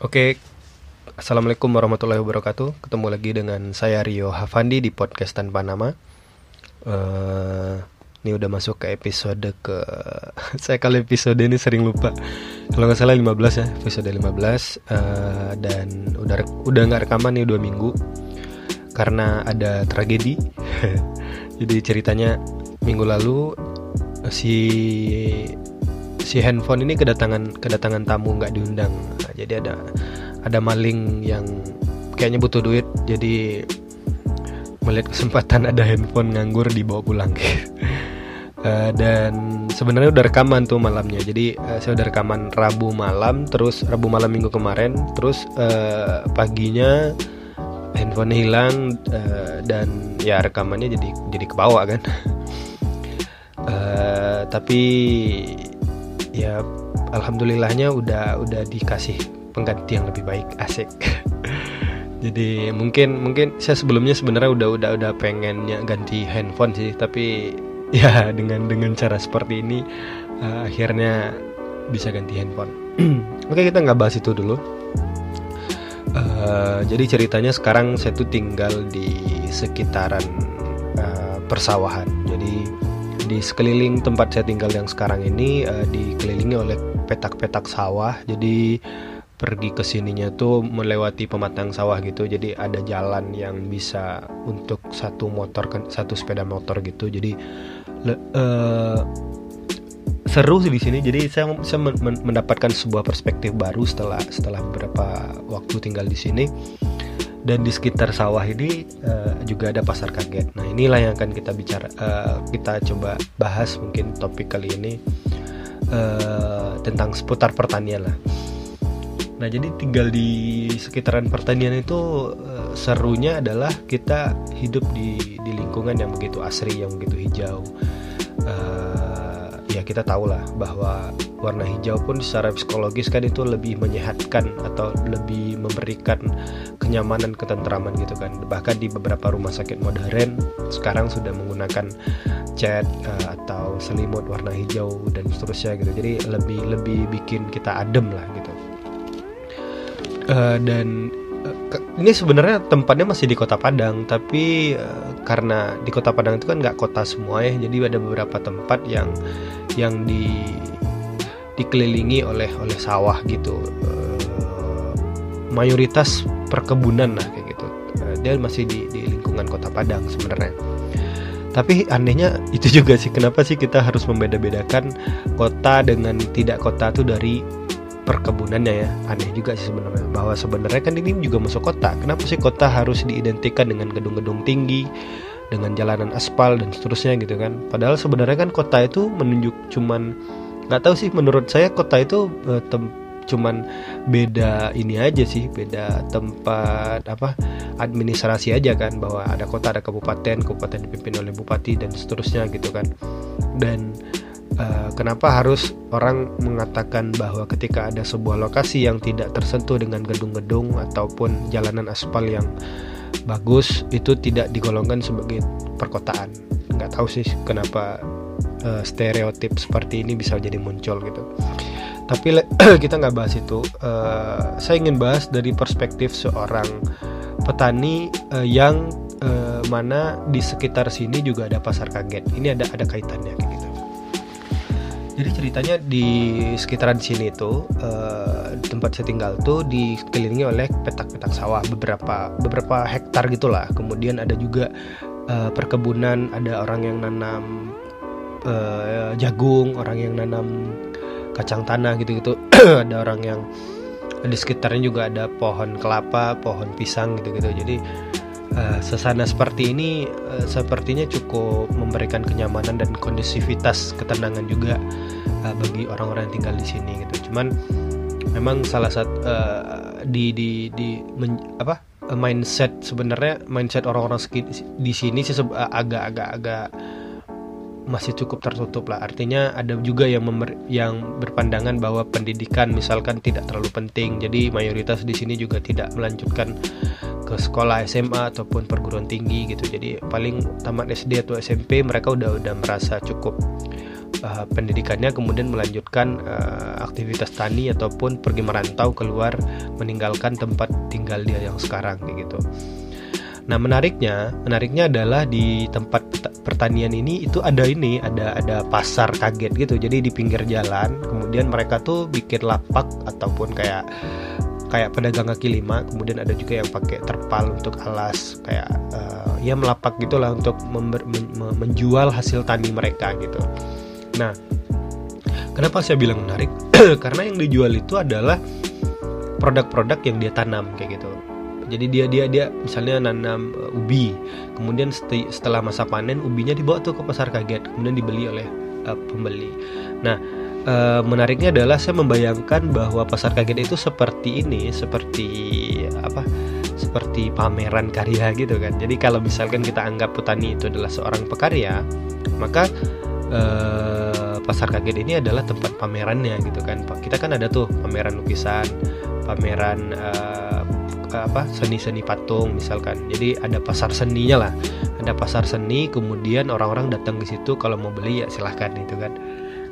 Oke, Assalamualaikum warahmatullahi wabarakatuh. Ketemu lagi dengan saya Rio Hafandi di podcast tanpa nama. Uh, ini udah masuk ke episode ke saya kali episode ini sering lupa. Kalau nggak salah 15 ya, episode 15 uh, eh, dan udah udah nggak rekaman nih dua minggu karena ada tragedi. Jadi ceritanya minggu lalu si si handphone ini kedatangan kedatangan tamu nggak diundang. Nah, jadi ada ada maling yang kayaknya butuh duit jadi melihat kesempatan ada handphone nganggur dibawa pulang. Uh, dan sebenarnya udah rekaman tuh malamnya. Jadi uh, saya udah rekaman Rabu malam terus Rabu malam minggu kemarin terus uh, paginya handphone hilang uh, dan ya rekamannya jadi jadi kebawa kan. Uh, tapi ya alhamdulillahnya udah udah dikasih pengganti yang lebih baik asik. Jadi mungkin mungkin saya sebelumnya sebenarnya udah udah udah pengennya ganti handphone sih tapi ya dengan dengan cara seperti ini uh, akhirnya bisa ganti handphone. Oke kita nggak bahas itu dulu. Uh, jadi ceritanya sekarang saya tuh tinggal di sekitaran uh, persawahan. Jadi di sekeliling tempat saya tinggal yang sekarang ini uh, dikelilingi oleh petak-petak sawah. Jadi pergi ke sininya tuh melewati pematang sawah gitu. Jadi ada jalan yang bisa untuk satu motor satu sepeda motor gitu. Jadi le, uh, seru sih di sini. Jadi saya, saya mendapatkan sebuah perspektif baru setelah setelah beberapa waktu tinggal di sini dan di sekitar sawah ini uh, juga ada pasar kaget. Nah inilah yang akan kita bicara, uh, kita coba bahas mungkin topik kali ini uh, tentang seputar pertanian lah. Nah jadi tinggal di sekitaran pertanian itu uh, serunya adalah kita hidup di di lingkungan yang begitu asri, yang begitu hijau. Ya kita tahu lah bahwa warna hijau pun secara psikologis kan itu lebih menyehatkan atau lebih memberikan kenyamanan ketentraman gitu kan. Bahkan di beberapa rumah sakit modern sekarang sudah menggunakan cat uh, atau selimut warna hijau dan seterusnya gitu. Jadi lebih lebih bikin kita adem lah gitu. Uh, dan ini sebenarnya tempatnya masih di kota Padang tapi uh, karena di kota Padang itu kan nggak kota semua ya jadi ada beberapa tempat yang yang di dikelilingi oleh oleh sawah gitu. Uh, mayoritas perkebunan lah kayak gitu. Uh, dia masih di, di lingkungan kota Padang sebenarnya. Tapi anehnya itu juga sih kenapa sih kita harus membeda-bedakan kota dengan tidak kota tuh dari perkebunannya ya. Aneh juga sih sebenarnya bahwa sebenarnya kan ini juga masuk kota. Kenapa sih kota harus diidentikan dengan gedung-gedung tinggi dengan jalanan aspal dan seterusnya gitu kan? Padahal sebenarnya kan kota itu menunjuk cuman nggak tahu sih menurut saya kota itu uh, cuman beda ini aja sih beda tempat apa administrasi aja kan bahwa ada kota ada kabupaten kabupaten dipimpin oleh bupati dan seterusnya gitu kan. Dan uh, kenapa harus orang mengatakan bahwa ketika ada sebuah lokasi yang tidak tersentuh dengan gedung-gedung ataupun jalanan aspal yang bagus itu tidak digolongkan sebagai perkotaan? Nggak tahu sih kenapa uh, stereotip seperti ini bisa jadi muncul gitu. Tapi kita nggak bahas itu. Uh, saya ingin bahas dari perspektif seorang petani uh, yang uh, mana di sekitar sini juga ada pasar kaget. Ini ada ada kaitannya gitu jadi ceritanya di sekitaran sini itu uh, tempat saya tinggal tuh dikelilingi oleh petak-petak sawah beberapa beberapa hektar gitulah kemudian ada juga uh, perkebunan ada orang yang nanam uh, jagung, orang yang nanam kacang tanah gitu-gitu. ada orang yang di sekitarnya juga ada pohon kelapa, pohon pisang gitu-gitu. Jadi uh, sesana seperti ini uh, sepertinya cukup memberikan kenyamanan dan kondusivitas ketenangan juga uh, bagi orang-orang yang tinggal di sini gitu. Cuman memang salah satu uh, di di di men, apa mindset sebenarnya mindset orang-orang di sini sih agak-agak agak masih cukup tertutup lah. Artinya ada juga yang member, yang berpandangan bahwa pendidikan misalkan tidak terlalu penting. Jadi mayoritas di sini juga tidak melanjutkan ke sekolah SMA ataupun perguruan tinggi gitu. Jadi paling tamat SD atau SMP mereka udah udah merasa cukup uh, pendidikannya kemudian melanjutkan uh, aktivitas tani ataupun pergi merantau keluar meninggalkan tempat tinggal dia yang sekarang kayak gitu. Nah menariknya, menariknya adalah di tempat pertanian ini itu ada ini, ada ada pasar kaget gitu. Jadi di pinggir jalan, kemudian mereka tuh bikin lapak ataupun kayak kayak pedagang kaki lima. Kemudian ada juga yang pakai terpal untuk alas, kayak uh, ya melapak gitulah untuk member, men, menjual hasil tani mereka gitu. Nah, kenapa saya bilang menarik? Karena yang dijual itu adalah produk-produk yang dia tanam kayak gitu jadi dia dia dia misalnya nanam uh, ubi kemudian setelah masa panen ubinya dibawa tuh ke pasar kaget kemudian dibeli oleh uh, pembeli nah uh, menariknya adalah saya membayangkan bahwa pasar kaget itu seperti ini seperti apa seperti pameran karya gitu kan. Jadi kalau misalkan kita anggap petani itu adalah seorang pekarya maka uh, pasar kaget ini adalah tempat pamerannya gitu kan. Kita kan ada tuh pameran lukisan pameran uh, apa seni-seni patung misalkan. Jadi ada pasar seninya lah. Ada pasar seni kemudian orang-orang datang ke situ kalau mau beli ya silahkan itu kan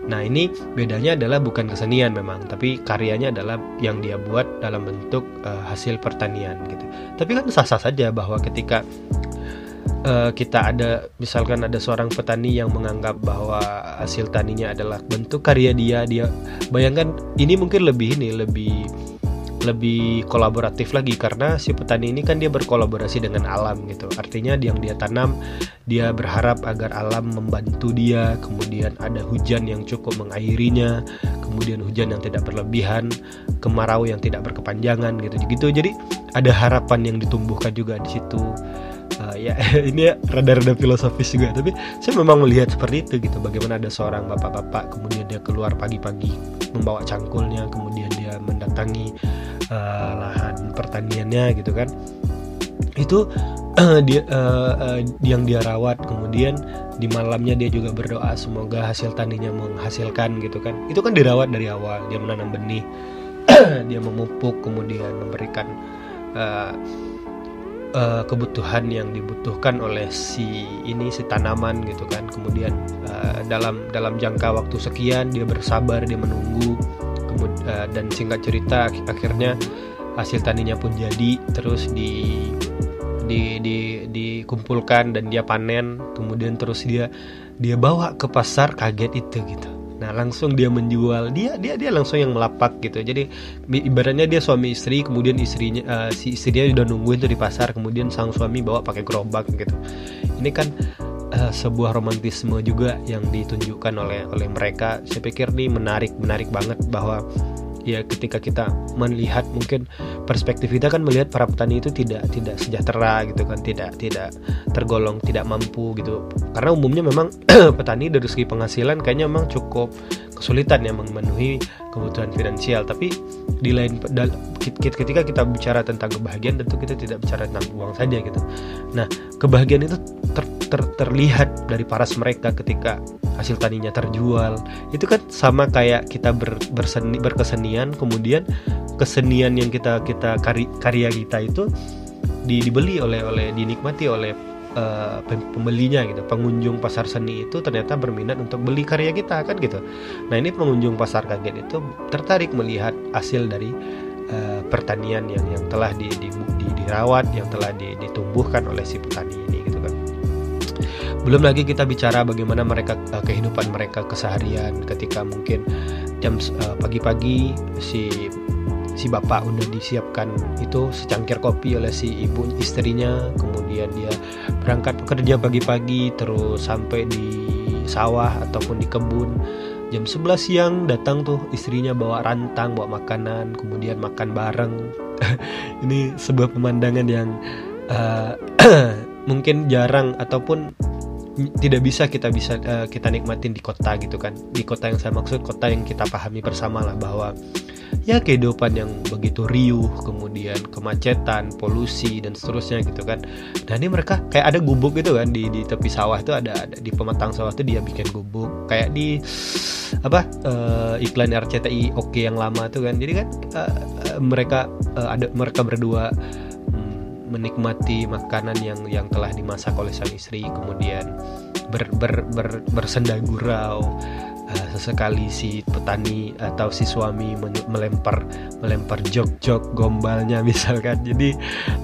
nah ini bedanya adalah bukan kesenian memang tapi karyanya adalah yang dia buat dalam bentuk uh, hasil pertanian gitu. Tapi kan sah-sah saja bahwa ketika uh, kita ada misalkan ada seorang petani yang menganggap bahwa hasil taninya adalah bentuk karya dia dia bayangkan ini mungkin lebih ini lebih lebih kolaboratif lagi karena si petani ini kan dia berkolaborasi dengan alam gitu. Artinya yang dia tanam dia berharap agar alam membantu dia kemudian ada hujan yang cukup mengairinya kemudian hujan yang tidak berlebihan kemarau yang tidak berkepanjangan gitu. Gitu. Jadi ada harapan yang ditumbuhkan juga di situ uh, ya ini ya rada-rada filosofis juga tapi saya memang melihat seperti itu gitu bagaimana ada seorang bapak-bapak kemudian dia keluar pagi-pagi membawa cangkulnya kemudian dia mendatangi uh, lahan pertaniannya gitu kan. Itu uh, dia uh, uh, yang dia rawat kemudian di malamnya dia juga berdoa semoga hasil taninya menghasilkan gitu kan. Itu kan dirawat dari awal dia menanam benih dia memupuk kemudian memberikan uh, kebutuhan yang dibutuhkan oleh si ini si tanaman gitu kan. Kemudian uh, dalam dalam jangka waktu sekian dia bersabar dia menunggu. Kemudian uh, dan singkat cerita akhirnya hasil taninya pun jadi terus di di di dikumpulkan dan dia panen. Kemudian terus dia dia bawa ke pasar kaget itu gitu Nah langsung dia menjual dia dia dia langsung yang melapak gitu. Jadi ibaratnya dia suami istri kemudian istrinya uh, si istrinya udah nungguin tuh di pasar kemudian sang suami bawa pakai gerobak gitu. Ini kan uh, sebuah romantisme juga yang ditunjukkan oleh oleh mereka. Saya pikir ini menarik menarik banget bahwa ya ketika kita melihat mungkin perspektif kita kan melihat para petani itu tidak tidak sejahtera gitu kan tidak tidak tergolong tidak mampu gitu. Karena umumnya memang petani dari segi penghasilan kayaknya memang cukup kesulitan ya memenuhi kebutuhan finansial. Tapi di lain ketika kita bicara tentang kebahagiaan tentu kita tidak bicara tentang uang saja gitu. Nah kebahagiaan itu ter, ter, terlihat dari paras mereka ketika hasil taninya terjual. Itu kan sama kayak kita ber, berseni berkesenian kemudian kesenian yang kita kita kari, karya kita itu di, dibeli oleh oleh dinikmati oleh uh, pembelinya gitu. Pengunjung pasar seni itu ternyata berminat untuk beli karya kita kan gitu. Nah ini pengunjung pasar kaget itu tertarik melihat hasil dari uh, pertanian yang yang telah di, di, di, dirawat yang telah di, ditumbuhkan oleh si petani ini gitu kan belum lagi kita bicara bagaimana mereka uh, kehidupan mereka keseharian. Ketika mungkin jam uh, pagi-pagi si si bapak udah disiapkan itu secangkir kopi oleh si ibu istrinya kemudian dia berangkat bekerja pagi-pagi terus sampai di sawah ataupun di kebun. Jam 11 siang datang tuh istrinya bawa rantang bawa makanan kemudian makan bareng. Ini sebuah pemandangan yang uh, mungkin jarang ataupun tidak bisa kita bisa uh, kita nikmatin di kota gitu kan. Di kota yang saya maksud kota yang kita pahami bersama lah bahwa ya kehidupan yang begitu riuh kemudian kemacetan polusi dan seterusnya gitu kan. Dan ini mereka kayak ada gubuk gitu kan di di tepi sawah itu ada, ada di pematang sawah itu dia bikin gubuk. Kayak di apa uh, iklan RCTI oke yang lama tuh kan. Jadi kan uh, mereka uh, ada mereka berdua menikmati makanan yang yang telah dimasak oleh sang istri kemudian ber, ber, ber, bersenda gurau uh, sesekali si petani atau si suami melempar melempar jok-jok gombalnya misalkan. Jadi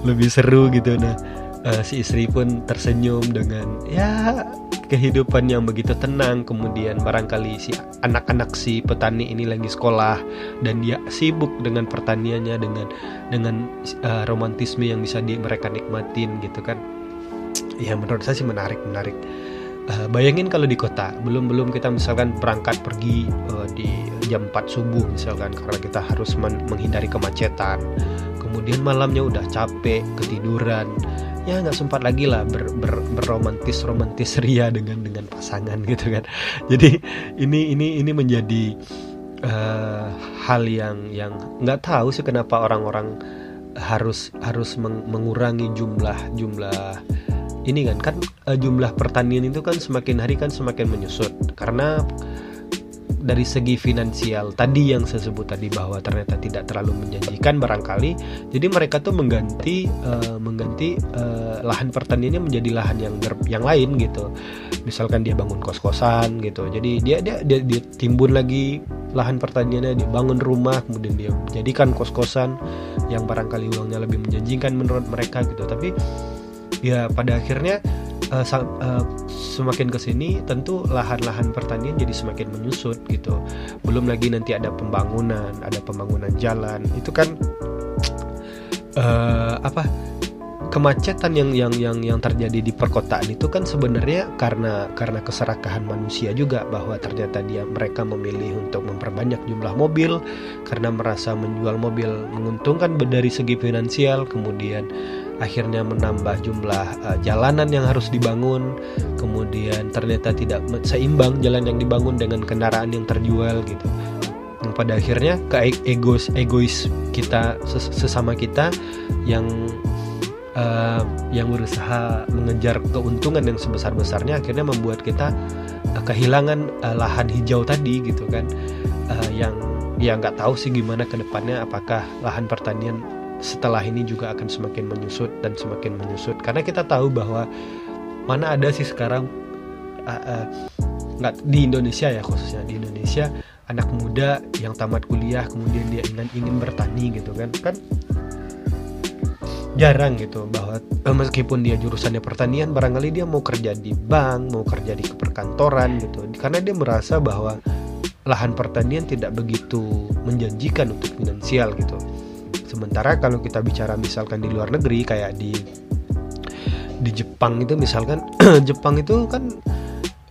lebih seru gitu. Nah uh, si istri pun tersenyum dengan ya kehidupan yang begitu tenang. Kemudian barangkali si anak-anak si petani ini lagi sekolah dan dia sibuk dengan pertaniannya dengan dengan uh, romantisme yang bisa di, mereka nikmatin gitu kan. Ya menurut saya sih menarik menarik. Uh, bayangin kalau di kota belum belum kita misalkan berangkat pergi uh, di jam 4 subuh misalkan karena kita harus menghindari kemacetan. Kemudian malamnya udah capek ketiduran ya nggak sempat lagi lah ber, ber, berromantis romantis ria dengan dengan pasangan gitu kan. Jadi ini ini ini menjadi uh, hal yang yang nggak tahu sih kenapa orang-orang harus harus meng, mengurangi jumlah jumlah ini kan. Kan uh, jumlah pertanian itu kan semakin hari kan semakin menyusut. Karena dari segi finansial tadi yang saya sebut tadi bahwa ternyata tidak terlalu menjanjikan barangkali. Jadi mereka tuh mengganti uh, mengganti uh, lahan pertaniannya menjadi lahan yang ber, yang lain gitu. Misalkan dia bangun kos-kosan gitu. Jadi dia, dia dia dia timbun lagi lahan pertaniannya dibangun rumah kemudian dia jadikan kos-kosan yang barangkali uangnya lebih menjanjikan menurut mereka gitu. Tapi ya pada akhirnya uh, uh, semakin ke sini tentu lahan-lahan pertanian jadi semakin menyusut gitu. Belum lagi nanti ada pembangunan, ada pembangunan jalan. Itu kan uh, apa? kemacetan yang yang yang yang terjadi di perkotaan itu kan sebenarnya karena karena keserakahan manusia juga bahwa ternyata dia mereka memilih untuk memperbanyak jumlah mobil karena merasa menjual mobil menguntungkan dari segi finansial kemudian akhirnya menambah jumlah uh, jalanan yang harus dibangun. Kemudian ternyata tidak seimbang jalan yang dibangun dengan kendaraan yang terjual gitu. Yang pada akhirnya ke egois egois kita sesama kita yang uh, yang berusaha mengejar keuntungan yang sebesar besarnya akhirnya membuat kita uh, kehilangan uh, lahan hijau tadi gitu kan. Uh, yang ya nggak tahu sih gimana ke depannya apakah lahan pertanian setelah ini juga akan semakin menyusut dan semakin menyusut. Karena kita tahu bahwa mana ada sih sekarang uh, uh, di Indonesia ya khususnya di Indonesia anak muda yang tamat kuliah kemudian dia ingin ingin bertani gitu kan. Kan jarang gitu bahwa uh, meskipun dia jurusannya pertanian barangkali dia mau kerja di bank mau kerja di perkantoran gitu. Karena dia merasa bahwa lahan pertanian tidak begitu menjanjikan untuk finansial gitu Sementara kalau kita bicara misalkan di luar negeri kayak di di Jepang itu misalkan Jepang itu kan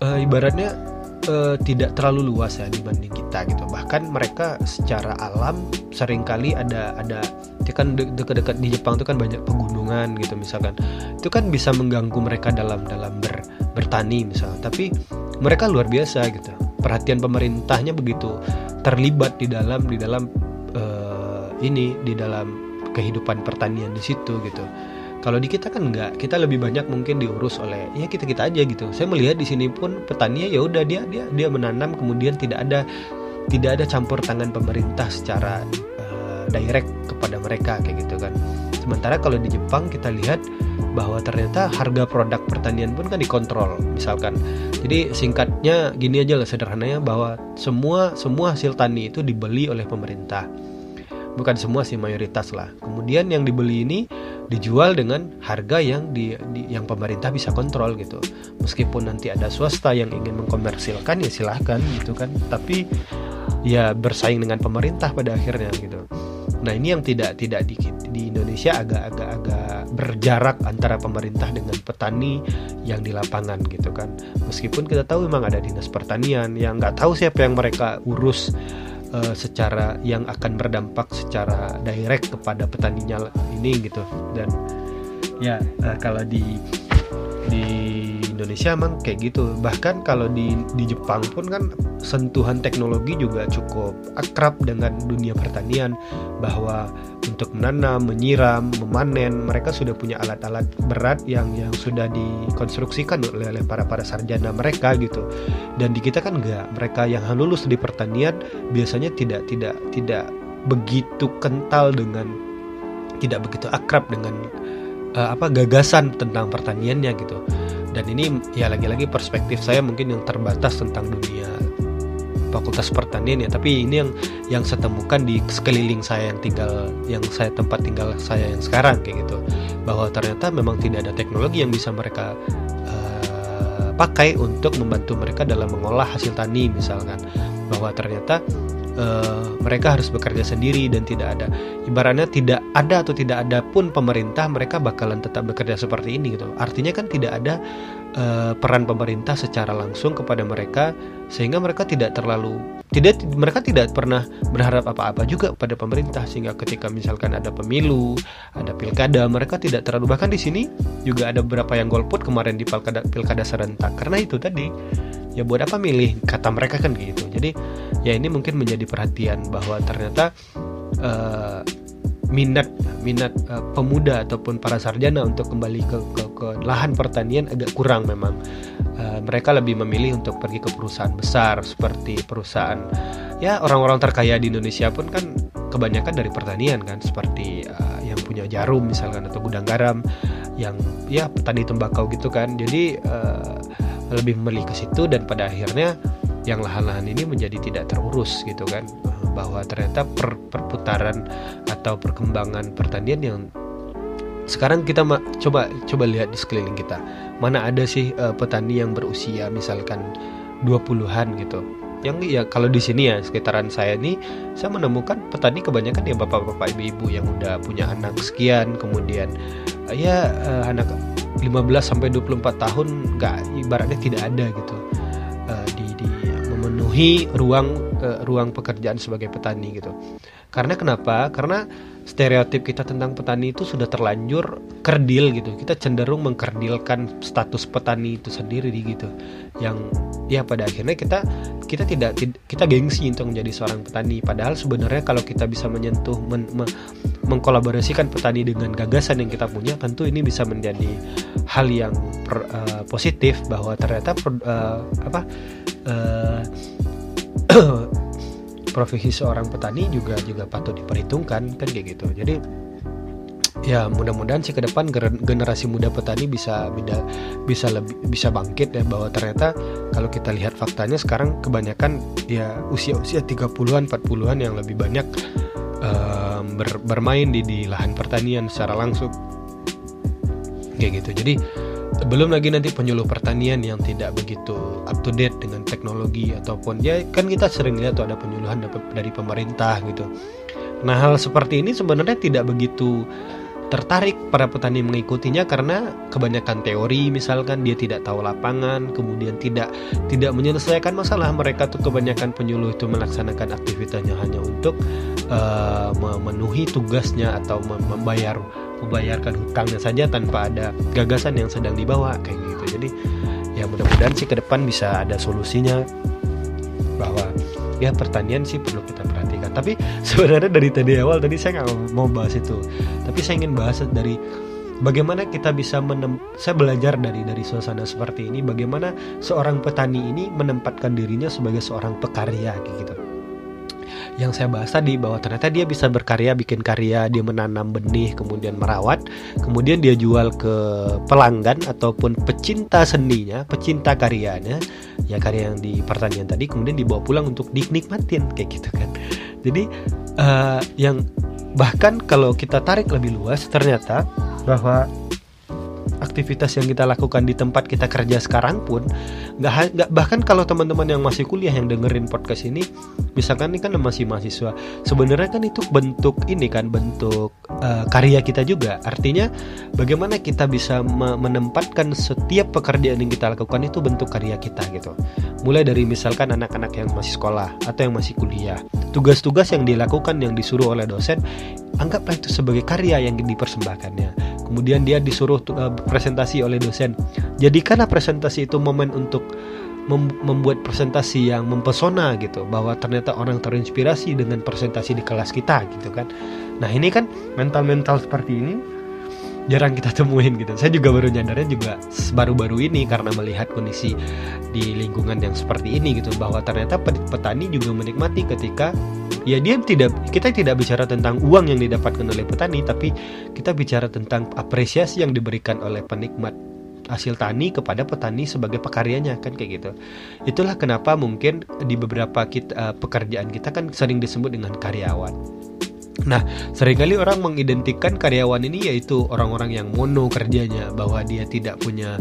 e, ibaratnya e, tidak terlalu luas ya dibanding kita gitu. Bahkan mereka secara alam sering kali ada ada itu kan dekat-dekat di Jepang itu kan banyak pegunungan gitu misalkan. Itu kan bisa mengganggu mereka dalam dalam ber, bertani misalnya. Tapi mereka luar biasa gitu. Perhatian pemerintahnya begitu terlibat di dalam di dalam ini di dalam kehidupan pertanian di situ gitu. Kalau di kita kan enggak, kita lebih banyak mungkin diurus oleh ya kita kita aja gitu. Saya melihat di sini pun petani ya udah dia dia dia menanam kemudian tidak ada tidak ada campur tangan pemerintah secara uh, direct kepada mereka kayak gitu kan. Sementara kalau di Jepang kita lihat bahwa ternyata harga produk pertanian pun kan dikontrol misalkan. Jadi singkatnya gini aja lah sederhananya bahwa semua semua hasil tani itu dibeli oleh pemerintah bukan semua sih mayoritas lah. Kemudian yang dibeli ini dijual dengan harga yang di, di yang pemerintah bisa kontrol gitu. Meskipun nanti ada swasta yang ingin mengkomersilkan ya silahkan gitu kan. Tapi ya bersaing dengan pemerintah pada akhirnya gitu. Nah ini yang tidak tidak di, di Indonesia agak-agak agak berjarak antara pemerintah dengan petani yang di lapangan gitu kan. Meskipun kita tahu memang ada dinas pertanian yang nggak tahu siapa yang mereka urus uh, secara yang akan berdampak secara direct kepada petaninya ini gitu. Dan ya uh, kalau di di Indonesia emang kayak gitu. Bahkan kalau di di Jepang pun kan sentuhan teknologi juga cukup akrab dengan dunia pertanian. Bahwa untuk menanam, menyiram, memanen mereka sudah punya alat-alat berat yang yang sudah dikonstruksikan oleh, oleh para para sarjana mereka gitu. Dan di kita kan enggak. Mereka yang lulus di pertanian biasanya tidak tidak tidak begitu kental dengan tidak begitu akrab dengan uh, apa gagasan tentang pertaniannya gitu dan ini ya lagi-lagi perspektif saya mungkin yang terbatas tentang dunia fakultas pertanian ya. Tapi ini yang yang saya temukan di sekeliling saya yang tinggal yang saya tempat tinggal saya yang sekarang kayak gitu. Bahwa ternyata memang tidak ada teknologi yang bisa mereka uh, pakai untuk membantu mereka dalam mengolah hasil tani misalkan. Bahwa ternyata uh, mereka harus bekerja sendiri dan tidak ada ibaratnya tidak ada atau tidak ada pun pemerintah mereka bakalan tetap bekerja seperti ini gitu. Artinya kan tidak ada uh, peran pemerintah secara langsung kepada mereka sehingga mereka tidak terlalu tidak mereka tidak pernah berharap apa-apa juga pada pemerintah. Sehingga ketika misalkan ada pemilu ada pilkada mereka tidak terlalu bahkan di sini juga ada beberapa yang golput kemarin di pilkada pilkada serentak. Karena itu tadi ya buat apa milih? Kata mereka kan gitu. Jadi ya ini mungkin menjadi perhatian bahwa ternyata uh, minat minat uh, pemuda ataupun para sarjana untuk kembali ke, ke, ke lahan pertanian agak kurang memang uh, mereka lebih memilih untuk pergi ke perusahaan besar seperti perusahaan ya orang-orang terkaya di Indonesia pun kan kebanyakan dari pertanian kan seperti uh, yang punya jarum misalkan atau gudang garam yang ya petani tembakau gitu kan. Jadi uh, lebih memilih ke situ dan pada akhirnya yang lahan-lahan ini menjadi tidak terurus gitu kan. Bahwa ternyata per, perputaran atau perkembangan pertanian yang sekarang kita coba coba lihat di sekeliling kita. Mana ada sih uh, petani yang berusia misalkan 20-an gitu. Yang ya kalau di sini ya sekitaran saya nih saya menemukan petani kebanyakan ya bapak-bapak ibu-ibu yang udah punya anak sekian kemudian uh, ya uh, anak 15 sampai 24 tahun nggak ibaratnya tidak ada gitu. Uh, di, di memenuhi ruang uh, ruang pekerjaan sebagai petani gitu. Karena kenapa? Karena stereotip kita tentang petani itu sudah terlanjur kerdil gitu. Kita cenderung mengkerdilkan status petani itu sendiri gitu. Yang ya pada akhirnya kita kita tidak kita gengsi untuk menjadi seorang petani. Padahal sebenarnya kalau kita bisa menyentuh men, me, mengkolaborasikan petani dengan gagasan yang kita punya, tentu ini bisa menjadi hal yang per, uh, positif bahwa ternyata uh, apa uh, profesi seorang petani juga juga patut diperhitungkan kan kayak gitu. Jadi ya mudah-mudahan sih ke depan generasi muda petani bisa bisa bisa lebih bisa bangkit ya bahwa ternyata kalau kita lihat faktanya sekarang kebanyakan ya usia-usia 30-an 40-an yang lebih banyak um, ber, bermain di di lahan pertanian secara langsung. Kayak gitu. Jadi belum lagi nanti penyuluh pertanian yang tidak begitu up to date dengan teknologi ataupun ya kan kita sering lihat tuh ada penyuluhan dari pemerintah gitu. Nah hal seperti ini sebenarnya tidak begitu tertarik para petani mengikutinya karena kebanyakan teori misalkan dia tidak tahu lapangan kemudian tidak tidak menyelesaikan masalah mereka tuh kebanyakan penyuluh itu melaksanakan aktivitasnya hanya untuk uh, memenuhi tugasnya atau membayar membayarkan hutangnya saja tanpa ada gagasan yang sedang dibawa kayak gitu. Jadi ya mudah-mudahan sih ke depan bisa ada solusinya bahwa ya pertanian sih perlu kita perhatikan. Tapi sebenarnya dari tadi awal tadi saya nggak mau bahas itu. Tapi saya ingin bahas dari bagaimana kita bisa menem saya belajar dari dari suasana seperti ini bagaimana seorang petani ini menempatkan dirinya sebagai seorang pekarya gitu yang saya bahas tadi bahwa ternyata dia bisa berkarya bikin karya dia menanam benih kemudian merawat kemudian dia jual ke pelanggan ataupun pecinta seninya pecinta karyanya ya karya yang di pertanian tadi kemudian dibawa pulang untuk dinikmatin kayak gitu kan. Jadi uh, yang bahkan kalau kita tarik lebih luas ternyata bahwa aktivitas yang kita lakukan di tempat kita kerja sekarang pun nggak nggak bahkan kalau teman-teman yang masih kuliah yang dengerin podcast ini misalkan ini kan masih mahasiswa sebenarnya kan itu bentuk ini kan bentuk uh, karya kita juga. Artinya bagaimana kita bisa menempatkan setiap pekerjaan yang kita lakukan itu bentuk karya kita gitu. Mulai dari misalkan anak-anak yang masih sekolah atau yang masih kuliah. Tugas-tugas yang dilakukan yang disuruh oleh dosen anggaplah itu sebagai karya yang dipersembahkannya kemudian dia disuruh uh, presentasi oleh dosen. Jadikanlah presentasi itu momen untuk mem membuat presentasi yang mempesona gitu bahwa ternyata orang terinspirasi dengan presentasi di kelas kita gitu kan. Nah ini kan mental-mental seperti ini jarang kita temuin gitu. Saya juga baru nyadarnya juga baru-baru ini karena melihat kondisi di lingkungan yang seperti ini gitu bahwa ternyata petani juga menikmati ketika ya dia tidak kita tidak bicara tentang uang yang didapatkan oleh petani tapi kita bicara tentang apresiasi yang diberikan oleh penikmat hasil tani kepada petani sebagai pekaryanya kan kayak gitu. Itulah kenapa mungkin di beberapa kita, uh, pekerjaan kita kan sering disebut dengan karyawan Nah, sering kali orang mengidentikan karyawan ini yaitu orang-orang yang mono kerjanya, bahwa dia tidak punya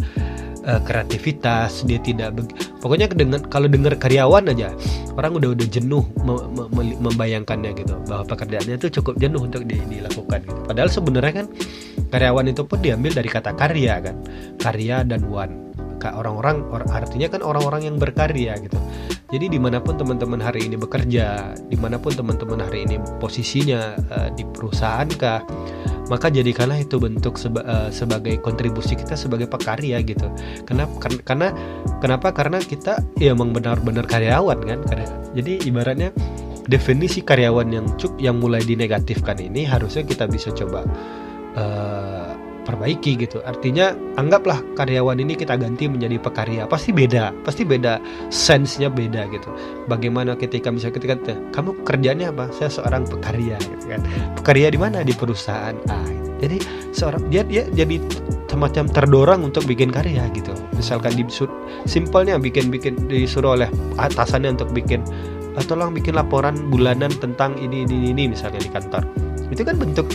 uh, kreativitas, dia tidak pokoknya dengan kalau dengar karyawan aja orang udah udah jenuh me, me, membayangkannya gitu bahwa pekerjaannya itu cukup jenuh untuk di, dilakukan gitu. Padahal sebenarnya kan karyawan itu pun diambil dari kata karya kan, karya dan wan orang-orang artinya kan orang-orang yang berkarya gitu. Jadi di mana pun teman-teman hari ini bekerja di mana pun teman-teman hari ini posisinya uh, di perusahaan kah maka jadikanlah itu bentuk seba, uh, sebagai kontribusi kita sebagai pekarya gitu. Kenapa karena kenapa? Karena kita ya memang benar-benar karyawan kan? Jadi ibaratnya definisi karyawan yang cuk yang mulai dinegatifkan ini harusnya kita bisa coba uh, perbaiki gitu. Artinya anggaplah karyawan ini kita ganti menjadi pekarya. Pasti beda, pasti beda sense-nya beda gitu. Bagaimana ketika misalnya ketika kamu kerjanya apa? Saya seorang pekarya gitu kan. Pekarya di mana? Di perusahaan A. Jadi seorang dia dia jadi semacam terdorong untuk bikin karya gitu. Misalkan di simpelnya bikin bikin disuruh oleh atasannya untuk bikin tolong bikin laporan bulanan tentang ini ini ini misalnya di kantor itu kan bentuk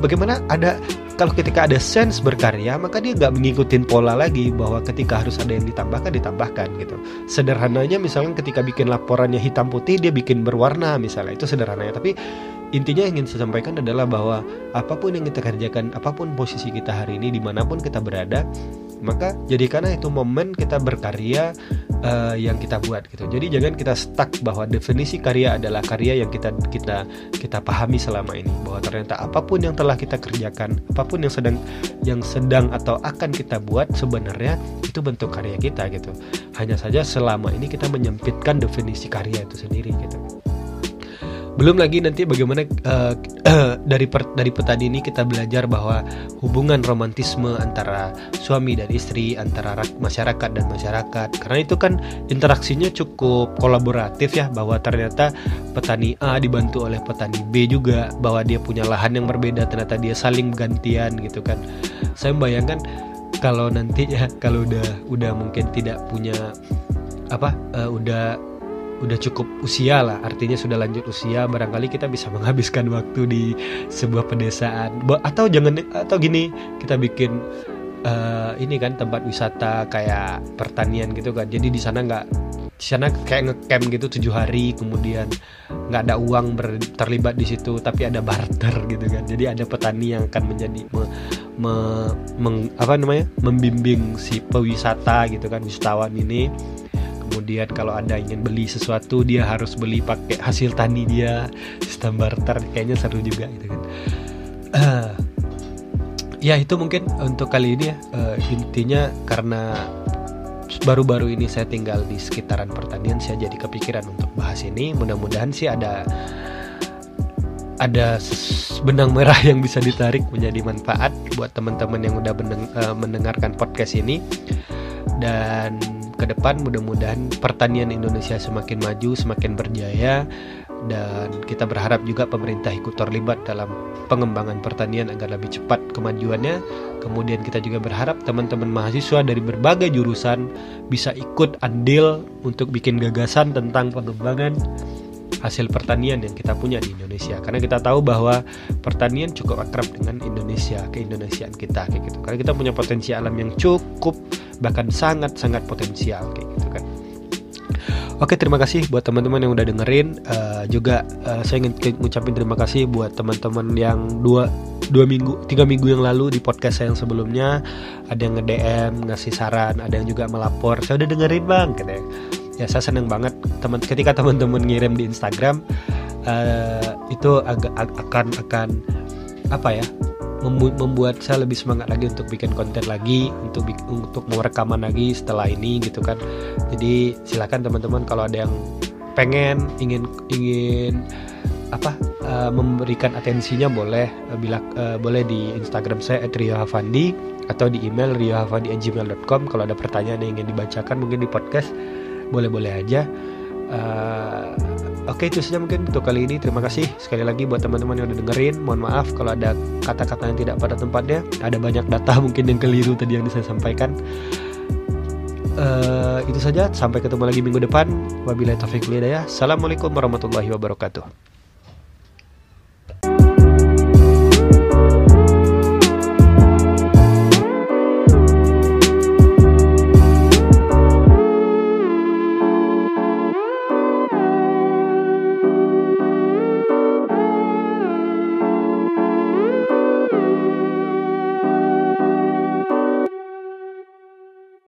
bagaimana ada kalau ketika ada sense berkarya maka dia nggak mengikuti pola lagi bahwa ketika harus ada yang ditambahkan ditambahkan gitu. Sederhananya misalnya ketika bikin laporannya hitam putih dia bikin berwarna misalnya. Itu sederhananya. Tapi intinya yang ingin saya sampaikan adalah bahwa apa pun yang kita kerjakan apa pun posisi kita hari ini di mana pun kita berada maka jadikanlah itu momen kita berkarya uh, yang kita buat gitu. Jadi jangan kita stuck bahwa definisi karya adalah karya yang kita kita kita pahami selama ini. Bahwa ternyata apa pun yang telah kita kerjakan apa pun yang sedang yang sedang atau akan kita buat sebenarnya itu bentuk karya kita gitu. Hanya saja selama ini kita menyempitkan definisi karya itu sendiri gitu belum lagi nanti bagaimana uh, dari per, dari petani ini kita belajar bahwa hubungan romantisme antara suami dan istri, antara masyarakat dan masyarakat. Karena itu kan interaksinya cukup kolaboratif ya bahwa ternyata petani A dibantu oleh petani B juga bahwa dia punya lahan yang berbeda ternyata dia saling gantian gitu kan. Saya membayangkan kalau nanti ya kalau udah udah mungkin tidak punya apa uh, udah udah cukup usia lah. Artinya sudah lanjut usia barangkali kita bisa menghabiskan waktu di sebuah pedesaan. Atau jangan atau gini kita bikin uh, ini kan tempat wisata kayak pertanian gitu kan. Jadi di sana nggak di sana kayak ngecamp gitu tujuh hari kemudian nggak ada uang ber, terlibat di situ tapi ada barter gitu kan. Jadi ada petani yang akan menjadi me, me, meng, apa namanya membimbing si pewisata gitu kan wisatawan ini kemudian kalau ada ingin beli sesuatu dia harus beli pakai hasil tani dia. Sistem barter kayaknya seru juga gitu kan. Ya itu mungkin untuk kali ini ya. Uh, intinya karena baru-baru ini saya tinggal di sekitaran pertanian saya jadi kepikiran untuk bahas ini. Mudah-mudahan sih ada ada benang merah yang bisa ditarik menjadi manfaat buat teman-teman yang udah eh, mendengarkan podcast ini. Dan ke depan mudah-mudahan pertanian Indonesia semakin maju, semakin berjaya dan kita berharap juga pemerintah ikut terlibat dalam pengembangan pertanian agar lebih cepat kemajuannya. Kemudian kita juga berharap teman-teman mahasiswa dari berbagai jurusan bisa ikut andil untuk bikin gagasan tentang pengembangan hasil pertanian yang kita punya di Indonesia karena kita tahu bahwa pertanian cukup akrab dengan Indonesia keindonesiaan kita kayak gitu karena kita punya potensi alam yang cukup bahkan sangat-sangat potensial kayak gitu kan. Oke terima kasih buat teman-teman yang udah dengerin. Uh, juga uh, saya ingin ngucapin terima kasih buat teman-teman yang dua dua minggu tiga minggu yang lalu di podcast saya yang sebelumnya. Ada yang nge DM ngasih saran ada yang juga melapor. Saya udah dengerin bang katanya. Ya saya seneng banget teman ketika teman-teman ngirim di Instagram uh, itu agak akan akan apa ya membuat saya lebih semangat lagi untuk bikin konten lagi untuk untuk mau rekaman lagi setelah ini gitu kan. Jadi silakan teman-teman kalau ada yang pengen ingin ingin apa uh, memberikan atensinya boleh uh, bila uh, boleh di Instagram saya @riohavandi atau di email riohavandi@gmail.com kalau ada pertanyaan yang ingin dibacakan mungkin di podcast boleh-boleh aja uh, Oke itu saja mungkin untuk kali ini. Terima kasih sekali lagi buat teman-teman yang udah dengerin. Mohon maaf kalau ada kata-kata yang tidak pada tempatnya. Ada banyak data mungkin yang keliru tadi yang saya sampaikan. Uh, Itu saja. Sampai ketemu lagi minggu depan. Wabillahi taufiq hidayah. Assalamualaikum warahmatullahi wabarakatuh